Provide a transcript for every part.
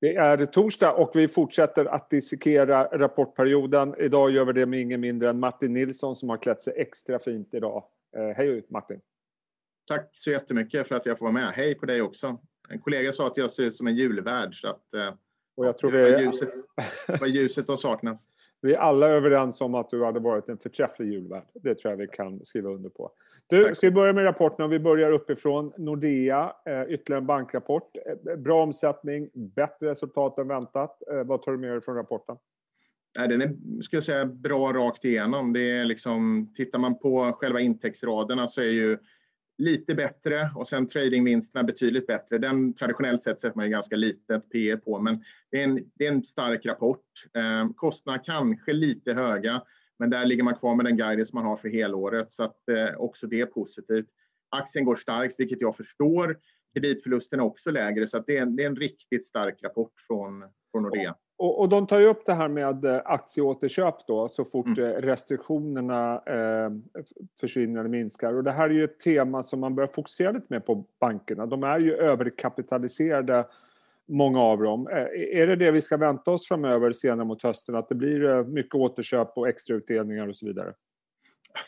Det är torsdag och vi fortsätter att dissekera rapportperioden. Idag gör vi det med ingen mindre än Martin Nilsson som har klätt sig extra fint idag. Eh, hej Martin! Tack så jättemycket för att jag får vara med. Hej på dig också! En kollega sa att jag ser ut som en julvärd så att eh, och jag tror det var ljuset, var ljuset som saknas. Vi är alla överens om att du hade varit en förträfflig julvärd. Det tror jag vi kan skriva under på. Du, ska vi börja med rapporterna? Vi börjar uppifrån. Nordea, eh, ytterligare en bankrapport. Eh, bra omsättning, bättre resultat än väntat. Eh, vad tar du med dig från rapporten? den är skulle jag säga, bra rakt igenom. Det är liksom, tittar man på själva intäktsraderna så är ju lite bättre och sen tradingvinsterna betydligt bättre. Den traditionellt sett sätter man ju ganska litet P på, men det är en, det är en stark rapport. Eh, kostnaderna kanske lite höga, men där ligger man kvar med den guidance man har för helåret så att eh, också det är positivt. Aktien går starkt, vilket jag förstår. Kreditförlusten är också lägre, så att det, är en, det är en riktigt stark rapport från, från Nordea. Och, och, de tar ju upp det här med eh, aktieåterköp då, så fort mm. Eh, restriktionerna eh, försvinner eller minskar. Och det här är ju ett tema som man börjar fokusera lite mer på bankerna. De är ju överkapitaliserade, många av dem. Eh, är det det vi ska vänta oss framöver senare mot hösten, att det blir eh, mycket återköp och extrautdelningar och så vidare?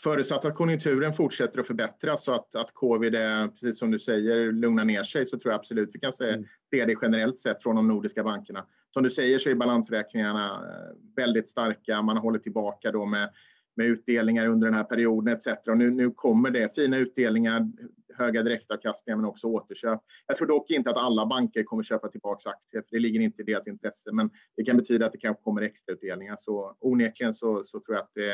Förutsatt att konjunkturen fortsätter att förbättras så att, att covid, är, precis som du säger, lugnar ner sig så tror jag absolut vi kan se mm. det generellt sett från de nordiska bankerna. Som du säger så är balansräkningarna eh, väldigt starka. Man har hållit tillbaka då med, med utdelningar under den här perioden etc. Och nu, nu kommer det fina utdelningar, höga direktavkastningar men också återköp. Jag tror dock inte att alla banker kommer köpa tillbaka aktier, för det ligger inte i deras intresse. Men det kan betyda att det kanske kommer extrautdelningar. Så onekligen så, så tror jag att det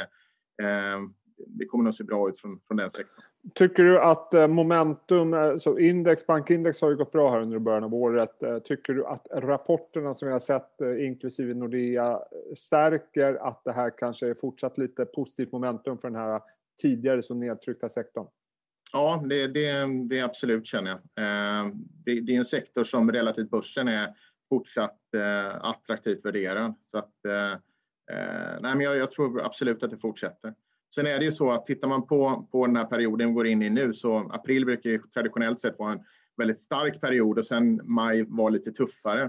eh, det kommer nog se bra ut från, från den sektorn. Tycker du att eh, momentum, eh, så index, bankindex har ju gått bra här under början av året. Eh, tycker du att rapporterna som vi har sett, inklusive Nordea, stärker att det här kanske är fortsatt lite positivt momentum för den här tidigare så nedtryckta sektorn? Ja, det, det, det absolut känner jag. Det, det är en sektor som relativt börsen är fortsatt attraktivt värderad. Så att, nej, men jag, jag tror absolut att det fortsätter. Sen är det ju så att tittar man på, på den här perioden vi går in i nu så april brukar ju traditionellt sett vara en väldigt stark period och sen maj var lite tuffare.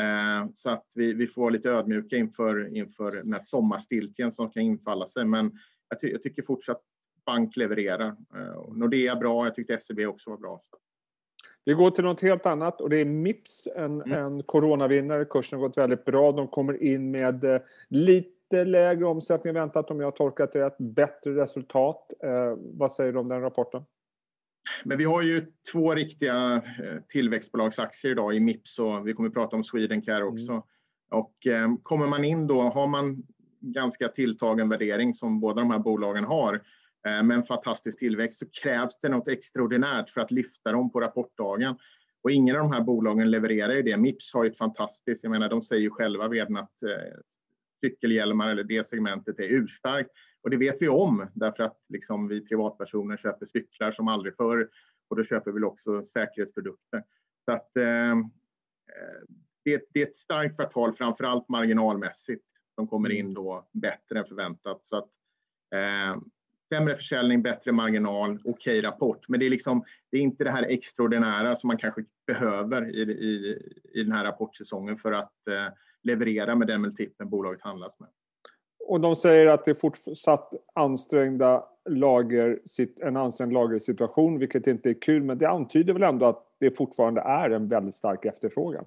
Eh, så att vi, vi får vara lite ödmjuka inför, inför den här sommarstiltjen som kan infalla sig. Men jag, ty jag tycker fortsatt bank levererar. Eh, Nordea bra, jag tyckte SEB också var bra. Vi går till något helt annat och det är Mips, en, mm. en coronavinnare. Kursen har gått väldigt bra. De kommer in med eh, lite lite lägre omsättning än väntat om jag har tolkat det rätt. Bättre resultat. Eh, vad säger du om den rapporten? Men vi har ju två riktiga eh, tillväxtbolagsaktier idag i Mips och vi kommer att prata om Swedencare mm. också. Mm. Och eh, kommer man in då, har man ganska tilltagen värdering som båda de här bolagen har eh, med en fantastisk tillväxt så krävs det något extraordinärt för att lyfta dem på rapportdagen. Och ingen av de här bolagen levererar ju det. Mips har ju ett fantastiskt, jag menar de säger ju själva vdn att eh, cykelhjälmar eller det segmentet är urstarkt. Och det vet vi om därför att liksom vi privatpersoner köper cyklar som aldrig förr och då köper vi också säkerhetsprodukter. Så att, eh, det, det, är ett starkt kvartal, framför allt marginalmässigt, som kommer in då bättre än förväntat. Så att, eh, sämre försäljning, bättre marginal, okej okay rapport. Men det är, liksom, det är inte det här extraordinära som man kanske behöver i, i, i den här rapportsäsongen för att eh, leverera med den multipeln bolaget handlas med. Och de säger att det är fortsatt ansträngda lager, en ansträngd lagersituation, vilket inte är kul, men det antyder väl ändå att det fortfarande är en väldigt stark efterfrågan?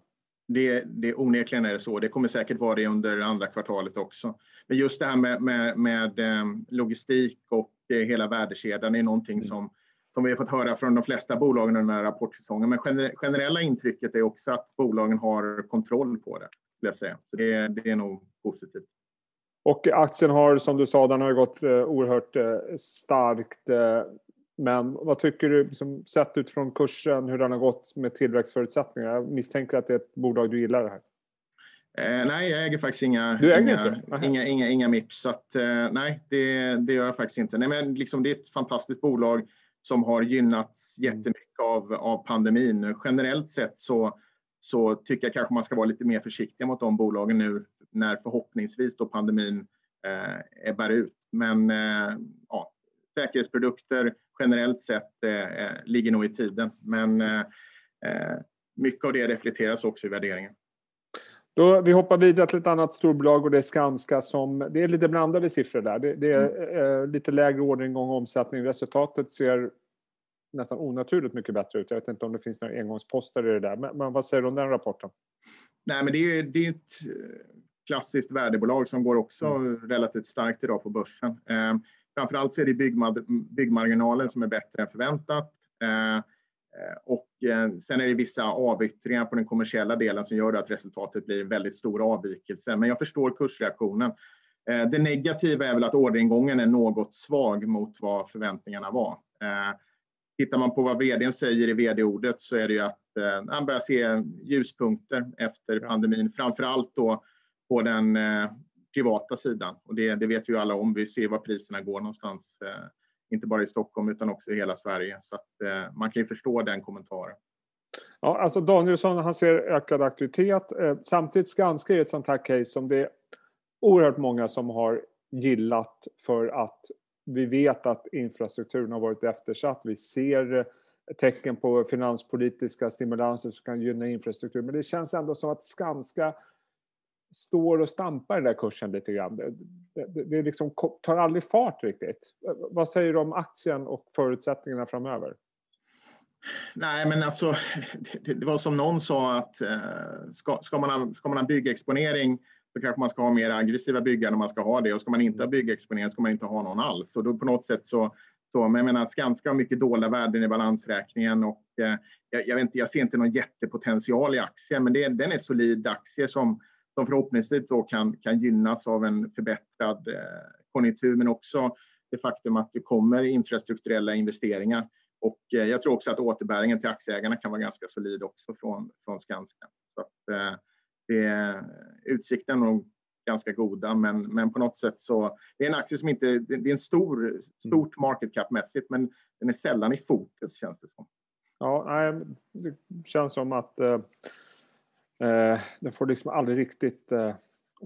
Det, det onekligen är det så. Det kommer säkert vara det under andra kvartalet också. Men just det här med, med, med eh, logistik och eh, hela värdekedjan är någonting mm. som, som vi har fått höra från de flesta bolagen under den här rapportsäsongen. Men generella intrycket är också att bolagen har kontroll på det skulle jag säga. Så det, det är nog positivt. Och aktien har, som du sa, den har gått eh, oerhört eh, starkt. Eh, men vad tycker du, liksom, sett utifrån kursen, hur den har gått med tillväxtförutsättningar? Jag misstänker att det är ett bolag du gillar det här. Eh, nej, jag äger faktiskt inga, du äger inga, inte? inga, inga, inga MIPS. Så att, eh, nej, det, det gör jag faktiskt inte. Nej, men liksom, det är ett fantastiskt bolag som har gynnats jättemycket av, av pandemin. Generellt sett så så tycker jag kanske man ska vara lite mer försiktig mot de bolagen nu när förhoppningsvis då pandemin eh, ebbar ut. Men eh, ja, säkerhetsprodukter generellt sett eh, eh, ligger nog i tiden. Men eh, eh, mycket av det reflekteras också i värderingen. Då, vi hoppar vidare till ett annat storbolag och det är Skanska som, det är lite blandade siffror där. Det, det är mm. eh, lite lägre orderingång och omsättning. Resultatet ser nästan onaturligt mycket bättre ut. Jag vet inte om det finns några engångsposter i det där. Men, men vad säger du om den rapporten? Nej, men det är, det är ett eh, klassiskt värdebolag som går också mm. relativt starkt idag på börsen. Eh, framförallt så är det byggmarginalen som är bättre än förväntat. Eh, Eh, och eh, sen är det vissa avyttringar på den kommersiella delen som gör att resultatet blir väldigt stor avvikelse. Men jag förstår kursreaktionen. Eh, det negativa är väl att orderingången är något svag mot vad förväntningarna var. Tittar man på vad vdn säger i vd-ordet så är det ju att han börjar se ljuspunkter efter pandemin, framför allt då på den privata sidan. Och det, det vet vi ju alla om. Vi ser var priserna går någonstans inte bara i Stockholm utan också i hela Sverige. Så att, eh, man kan ju förstå den kommentaren. Ja, alltså Danielsson han ser ökad aktivitet. Eh, samtidigt Skanska är ett sånt här case som det är oerhört många som har gillat för att vi vet att infrastrukturen har varit eftersatt. Vi ser tecken på finanspolitiska stimulanser som kan gynna infrastruktur. Men det känns ändå som att Skanska står och stampar i den där kursen lite grann. Det, det, det liksom tar aldrig fart riktigt. Vad säger du om aktien och förutsättningarna framöver? Nej, men alltså, det, det var som någon sa att eh, ska, ska, man ska man ha byggexponering så kanske man ska ha mer aggressiva byggare om man ska ha det och ska man inte ha byggexponering ska man inte ha någon alls. Och då på något sätt så, så men jag menar Skanska har mycket dolda värden i balansräkningen och eh, jag, jag, vet inte, jag ser inte någon jättepotential i aktien, men det, den är solid aktie som som förhoppningsvis då kan, kan gynnas av en förbättrad eh, konjunktur, men också det faktum att det kommer infrastrukturella investeringar. Och eh, jag tror också att återbäringen till aktieägarna kan vara ganska solid också från, från Skanska. Så att, eh, det, utsikten är nog ganska goda, men, men på något sätt så... Det är en aktie som inte... Det är en stor, stort market cap-mässigt, men den är sällan i fokus, känns det som. Ja, det känns som att Eh, den får liksom aldrig riktigt eh,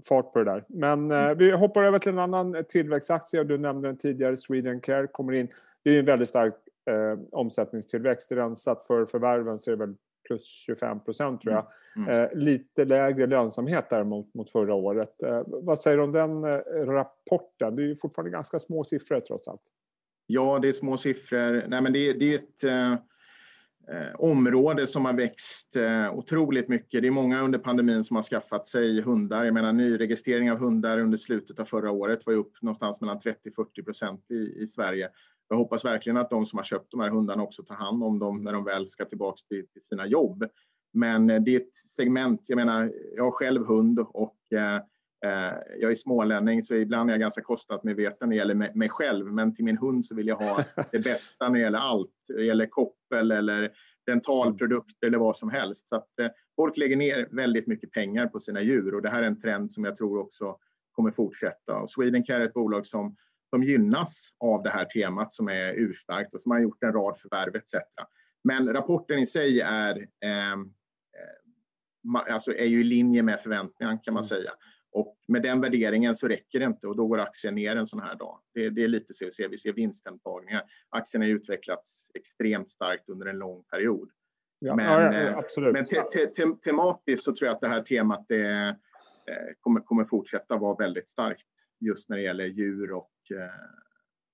fart på det där. Men eh, mm. vi hoppar över till en annan tillväxtaktie. Du nämnde den tidigare, Swedencare kommer in. Det är en väldigt stark eh, omsättningstillväxt. Rensat för förvärven så är det väl plus 25 procent tror jag. Mm. Mm. Eh, lite lägre lönsamhet däremot mot förra året. Eh, vad säger du om den eh, rapporten? Det är ju fortfarande ganska små siffror trots allt. Ja, det är små siffror. Nej, men det, det är ett eh, område som har växt eh, otroligt mycket. Det är många under pandemin som har skaffat sig hundar. Jag menar nyregistrering av hundar under slutet av förra året var upp någonstans mellan 30-40 procent i, i Sverige. Jag hoppas verkligen att de som har köpt de här hundarna också tar hand om dem när de väl ska tillbaka till, till sina jobb. Men eh, det är ett segment, jag menar, jag har själv hund och eh, eh jag är smålänning så ibland är jag ganska kostnadsmedveten när det gäller mig själv. Men till min hund så vill jag ha det bästa när det gäller allt. Det gäller koppel eller dentalprodukter eller vad som helst. Så att, eh, folk lägger ner väldigt mycket pengar på sina djur och det här är en trend som jag tror också kommer fortsätta. Och Swedencare är ett bolag som, som gynnas av det här temat som är urstarkt och som har gjort en rad förvärv etc. Men rapporten i sig är, eh, alltså är ju i linje med förväntningarna kan man mm. säga. Och med den värderingen så räcker det inte och då går aktien ner en sån här dag. Det, det är lite så vi ser, vi ser vinsthemtagningar. Aktien har utvecklats extremt starkt under en lång period. Ja, men ja, ja, eh, men te, te, te, tematiskt så tror jag att det här temat det, eh, kommer, kommer fortsätta vara väldigt starkt just när det gäller djur och eh,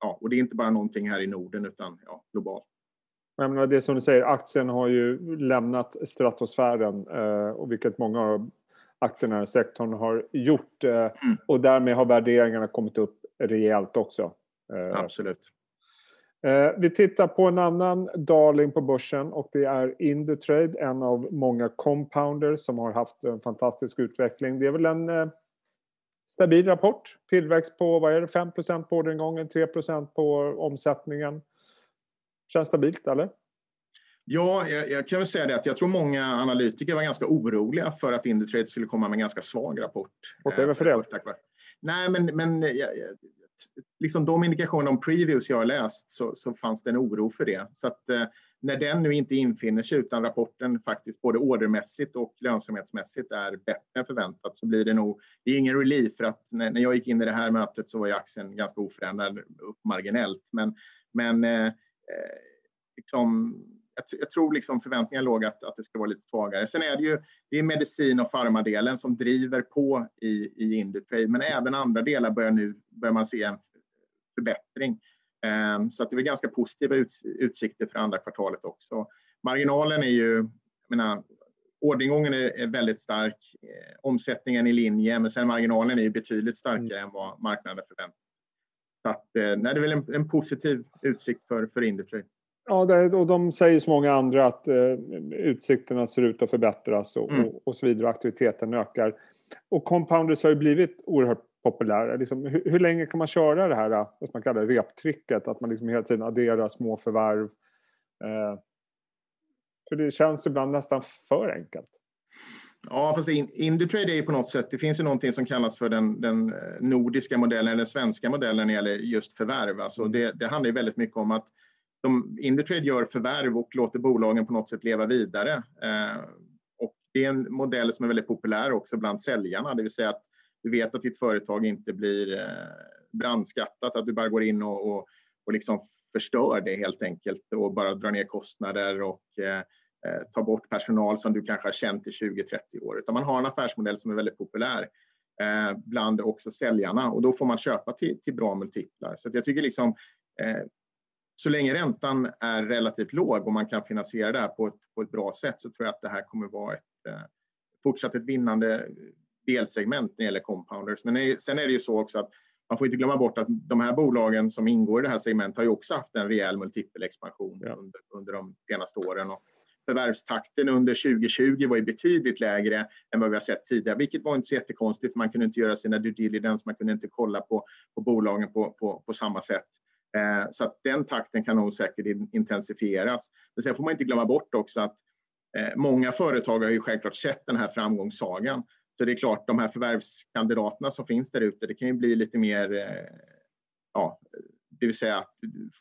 ja, och det är inte bara någonting här i Norden utan ja, globalt. Men det som du säger, aktien har ju lämnat stratosfären och vilket många aktierna i sektorn har gjort. Eh, mm. Och därmed har värderingarna kommit upp rejält också. Eh, Absolut. Eh, vi tittar på en annan darling på börsen och det är Indutrade, en av många compounders som har haft en fantastisk utveckling. Det är väl en stabil rapport. Tillväxt på vad är det, 5% på orderingången, 3% på omsättningen. Känns stabilt, eller? Ja, jag, jag, kan väl säga det att jag tror många analytiker var ganska oroliga för att Indutrade skulle komma med en ganska svag rapport. Okej, okay, varför det? Nej, men, men liksom de indikationer om previews jag har läst så, så fanns det en oro för det. Så att eh, när den nu inte infinner sig utan rapporten faktiskt både ordermässigt och lönsamhetsmässigt är bättre än förväntat så blir det nog, det är ingen relief för att när, när jag gick in i det här mötet så var ju aktien ganska oförändrad upp marginellt. Men, men eh, eh liksom, jag, jag, tror liksom förväntningarna låg att, att det ska vara lite svagare. Sen är det ju det är medicin och farmadelen som driver på i, i Indutrade, men även andra delar börjar nu börjar man se en förbättring. Um, så att det är ganska positiva ut, utsikter för andra kvartalet också. Marginalen är ju, jag menar, orderingången är, väldigt stark, eh, omsättningen i linje, men sen marginalen är ju betydligt starkare mm. än vad marknaden förväntar så att, eh, nej, det är väl en, en positiv utsikt för, för Indutrade. Ja, det, och de säger som många andra att eh, utsikterna ser ut att förbättras och, mm. och, och, så vidare. Aktiviteten ökar. Och compounders har ju blivit oerhört populära. Liksom, hur, hur, länge kan man köra det här, vad man kallar reptricket? Att man liksom hela tiden adderar små förvärv. Eh, för det känns ibland nästan för enkelt. Ja, fast Indutrade är ju på något sätt, det finns ju någonting som kallas för den, den eh, nordiska modellen, eller den svenska modellen när det gäller just förvärv. Alltså mm. det, det handlar ju väldigt mycket om att de, Indutrade gör förvärv och låter bolagen på något sätt leva vidare. Eh, och det är en modell som är väldigt populär också bland säljarna, det vill säga att du vet att ditt företag inte blir eh, brandskattat, att du bara går in och, och, och liksom förstör det helt enkelt och bara drar ner kostnader och eh, eh tar bort personal som du kanske har känt i 20-30 år. Utan man har en affärsmodell som är väldigt populär eh, bland också säljarna och då får man köpa till, till bra multiplar. Så jag tycker liksom eh, så länge räntan är relativt låg och man kan finansiera det här på ett, på ett bra sätt så tror jag att det här kommer vara ett fortsatt ett vinnande delsegment när det gäller compounders. Men sen är det ju så också att man får inte glömma bort att de här bolagen som ingår i det här segmentet har ju också haft en rejäl multipelexpansion ja. under, under de senaste åren. Och förvärvstakten under 2020 var ju betydligt lägre än vad vi har sett tidigare, vilket var inte så jättekonstigt. Man kunde inte göra sina due diligence, man kunde inte kolla på, på bolagen på, på, på samma sätt. Eh, så att den takten kan nog säkert intensifieras. Men sen får man inte glömma bort också att eh, många företag har ju självklart sett den här framgångssagan. Så det är klart, de här förvärvskandidaterna som finns där ute, det kan ju bli lite mer, eh, ja, det vill säga att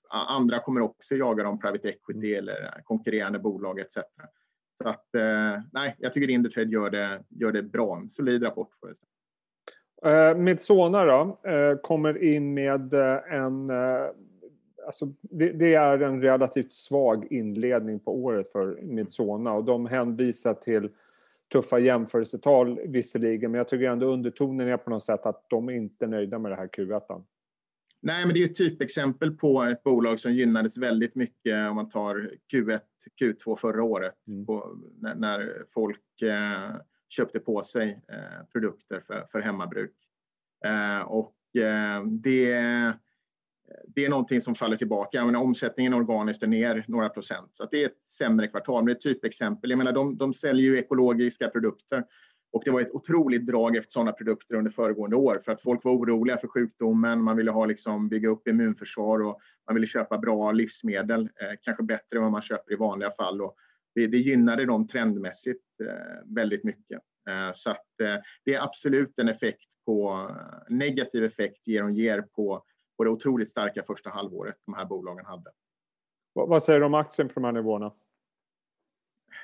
andra kommer också jaga dem, private equity mm. eller konkurrerande bolag etc. Så att nej, jag tycker Indutrade gör det, gör det bra. En solid rapport får jag säga. Eh, Midsona då, eh, kommer in med eh, en... Alltså det, det, är en relativt svag inledning på året för Midsona och de hänvisar till tuffa jämförelsetal visserligen men jag tycker ändå undertonen är på något sätt att de inte är nöjda med det här Q1. Nej, men det är ett typexempel på ett bolag som gynnades väldigt mycket om man tar Q1, Q2 förra året mm. på, när, när, folk eh, köpte på sig eh, produkter för, för hemmabruk. Eh, och eh, det, det är någonting som faller tillbaka. menar, omsättningen organiskt är ner några procent, så det är ett sämre kvartal. Men det är ett typexempel. Jag menar, de, de säljer ju ekologiska produkter och det var ett otroligt drag efter sådana produkter under föregående år för att folk var oroliga för sjukdomen. Man ville ha liksom bygga upp immunförsvar och man ville köpa bra livsmedel, eh, kanske bättre än vad man köper i vanliga fall. Och det, det gynnade dem trendmässigt eh, väldigt mycket. Eh, så att, eh, det är absolut en effekt på eh, negativ effekt ger och ger på, på det otroligt starka första halvåret de här bolagen hade. Vad säger du om aktien på de här nivåerna?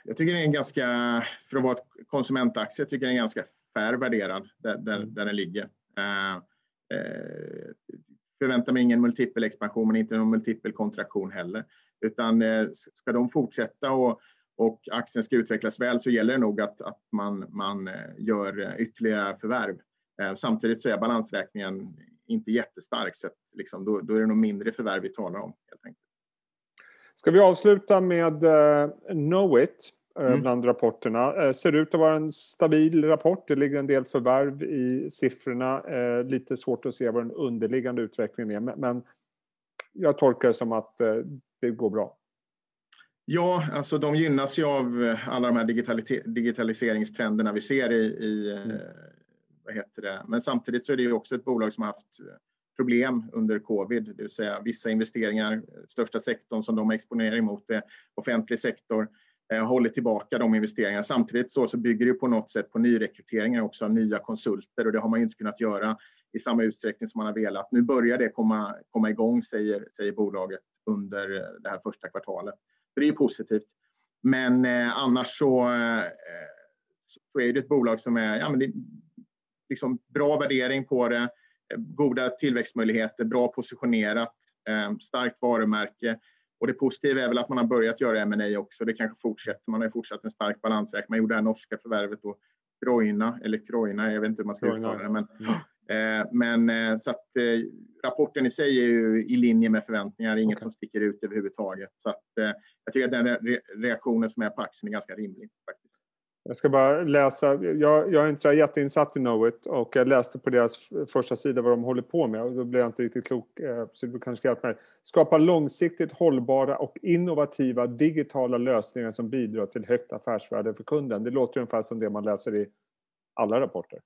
Jag tycker det är en ganska, för att vara ett konsumentaktie, jag tycker den är ganska fair värderad där, där, mm. där den ligger. Uh, uh, förväntar mig ingen multipelexpansion men inte någon multipelkontraktion heller. Utan uh, ska de fortsätta och och aktien ska utvecklas väl så gäller det nog att, att man, man eh, gör ytterligare förvärv. Eh, samtidigt så är balansräkningen inte jättestark så att liksom, då, då är det nog mindre förvärv vi talar om. helt enkelt. Ska vi avsluta med uh, Knowit mm. bland rapporterna. Ser ut att vara en stabil rapport. Det ligger en del förvärv i siffrorna. Lite svårt att se vad den underliggande utvecklingen är men jag tolkar det som att det går bra. Ja, alltså de gynnas ju av eh, alla de här digitaliseringstrenderna vi ser i, i eh, mm. vad heter det? Men samtidigt så är det ju också ett bolag som har haft problem under covid, det vill säga vissa investeringar, största sektorn som de exponerar emot är offentlig sektor, eh, håller tillbaka de investeringarna. Samtidigt så, så bygger det på något sätt på nyrekryteringar också av nya konsulter och det har man ju inte kunnat göra i samma utsträckning som man har velat. Nu börjar det komma, komma igång, säger, säger bolaget under eh, det här första kvartalet. Så det är positivt. Men eh, annars så, eh, så är det ett bolag som är, ja, men det, liksom bra värdering på det, goda tillväxtmöjligheter, bra positionerat, eh, starkt varumärke. Och det positiva är väl att man har börjat göra M&A också. Det kanske fortsätter. Man har fortsatt en stark balansräkning. Man gjorde det här norska förvärvet då, Kroina, eller Kroina, jag vet inte hur man ska uttala det. Men, mm. eh, men eh, så att eh, rapporten i sig är ju i linje med förväntningar, inget okay. som sticker ut överhuvudtaget. Så att, eh, jag tycker att den re reaktionen som är på aktien är ganska rimlig. Faktiskt. Jag ska bara läsa, jag, jag är inte så jätteinsatt i Knowit och jag läste på deras första sida vad de håller på med och då blev jag inte riktigt klok. Eh, så du kanske ska hjälpa mig. Skapa långsiktigt hållbara och innovativa digitala lösningar som bidrar till högt affärsvärde för kunden. Det låter ungefär som det man läser i alla rapporter.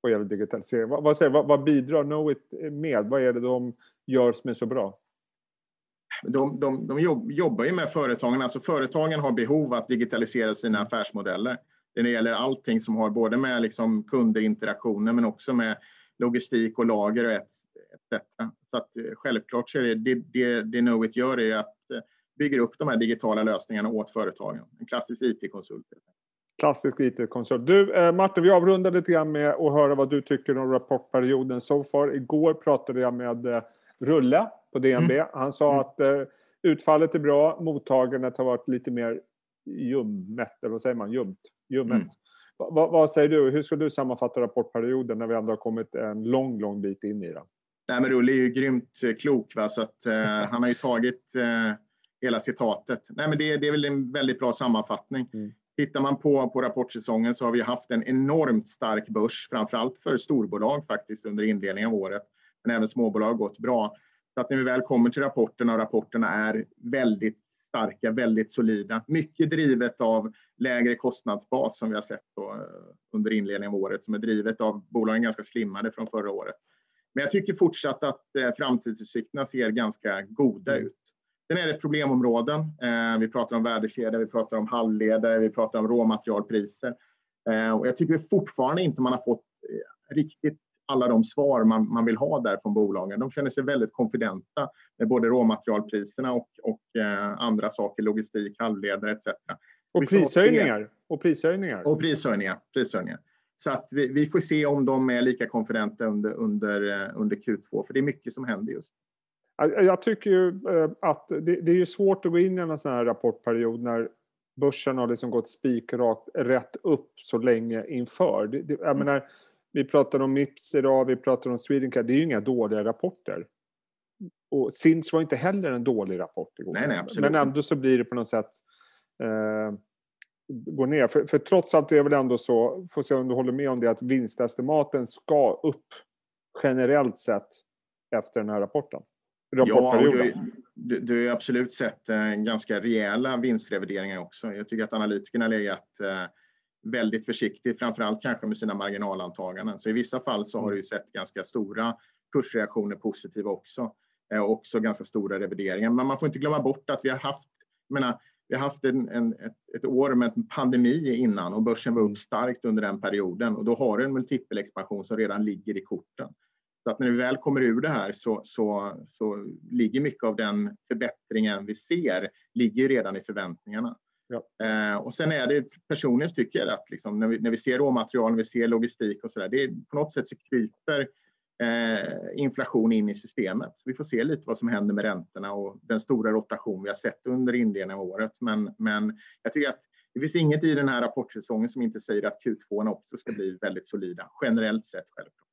Vad gäller digitalisering. Vad, vad, säger, vad, vad bidrar Knowit med? Vad är det de gör som är så bra? De, de, de jobbar ju med företagen. Alltså företagen har behov att digitalisera sina affärsmodeller. Det gäller allting som har både med liksom kundinteraktioner men också med logistik och lager och etc. Så att eh, självklart så är det det, det, det Knowit gör är att eh, bygga upp de här digitala lösningarna åt företagen. En klassisk IT-konsult. Klassisk IT-konsult. Du, eh, Martin, vi avrundar lite grann med att höra vad du tycker om rapportperioden so far. Igår pratade jag med eh, Rulle på DNB. Mm. Han sa mm. att eh, utfallet är bra, mottagandet har varit lite mer ljummet, eller vad säger man, ljumt, ljummet. Mm. Va, vad säger du, hur skulle du sammanfatta rapportperioden när vi ändå har kommit en lång, lång bit in i den? Nej, men Rulle är ju grymt eh, klok, va? så att, eh, han har ju tagit eh, hela citatet. Nej, men det, det, är väl en väldigt bra sammanfattning. Mm. Tittar man på, på rapportsäsongen så har vi haft en enormt stark börs, framförallt för storbolag faktiskt under inledningen av året. Men även småbolag har gått bra. Så att när vi väl kommer till rapporterna och rapporterna är väldigt starka, väldigt solida. Mycket drivet av lägre kostnadsbas som vi har sett då, eh, under inledningen av året som är drivet av bolagen ganska slimmade från förra året. Men jag tycker fortsatt att eh, framtidsutsikterna ser ganska goda mm. ut. Sen är det problemområden. Eh, vi pratar om värdekedja, vi pratar om halvledare, vi pratar om råmaterialpriser. Eh, och jag tycker fortfarande inte man har fått riktigt alla de svar man, man vill ha där från bolagen. De känner sig väldigt konfidenta med både råmaterialpriserna och, och eh, andra saker, logistik, halvledare etc. Och prishöjningar. Och prishöjningar. Och prishöjningar. prishöjningar. Så att vi, vi, får se om de är lika konfidenta under, under, eh, under Q2, för det är mycket som händer just jag tycker ju eh, att det, det är ju svårt att gå in i en sån här rapportperiod när börsen har liksom gått spikrakt rätt upp så länge inför. Det, det, jag mm. menar, vi pratar om Mips idag, vi pratar om Swedencare. Det är ju inga dåliga rapporter. Och Sinch var inte heller en dålig rapport igår. Nej, nej, absolut. Men ändå så blir det på något sätt eh, går ner. För, för, trots allt är det väl ändå så, får se om du håller med om det, att vinstestimaten ska upp generellt sett efter den här rapporten. Ja, du, du har absolut sett eh, ganska rejäla vinstrevideringar också. Jag tycker att analytikerna har legat eh, väldigt försiktig, framförallt kanske med sina marginalantaganden. Så i vissa fall så har du sett ganska stora kursreaktioner positiva också. Eh, också ganska stora revideringar. Men man får inte glömma bort att vi har haft, menar, vi har haft en, en, ett, ett, år med en pandemi innan och börsen var upp starkt under den perioden och då har du en multipelexpansion som redan ligger i korten. Så att när vi väl kommer ur det här så, så, så ligger mycket av den förbättringen vi ser ligger redan i förväntningarna. Ja. Eh, och sen är det personligen tycker jag att liksom, när, vi, när vi ser råmaterial, när vi ser logistik och så där, det är, på något sätt så kryper eh, inflation in i systemet. Vi får se lite vad som händer med räntorna och den stora rotation vi har sett under inledningen av året. Men, men jag tycker att det finns inget i den här rapportsäsongen som inte säger att Q2 också ska bli väldigt solida, generellt sett självklart.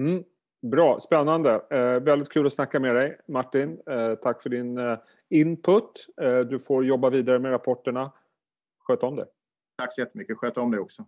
Mm. Bra, spännande. Eh, väldigt kul att snacka med dig Martin. Eh, tack för din eh, input. Eh, du får jobba vidare med rapporterna. Sköt om det. Tack så jättemycket. Sköt om dig också.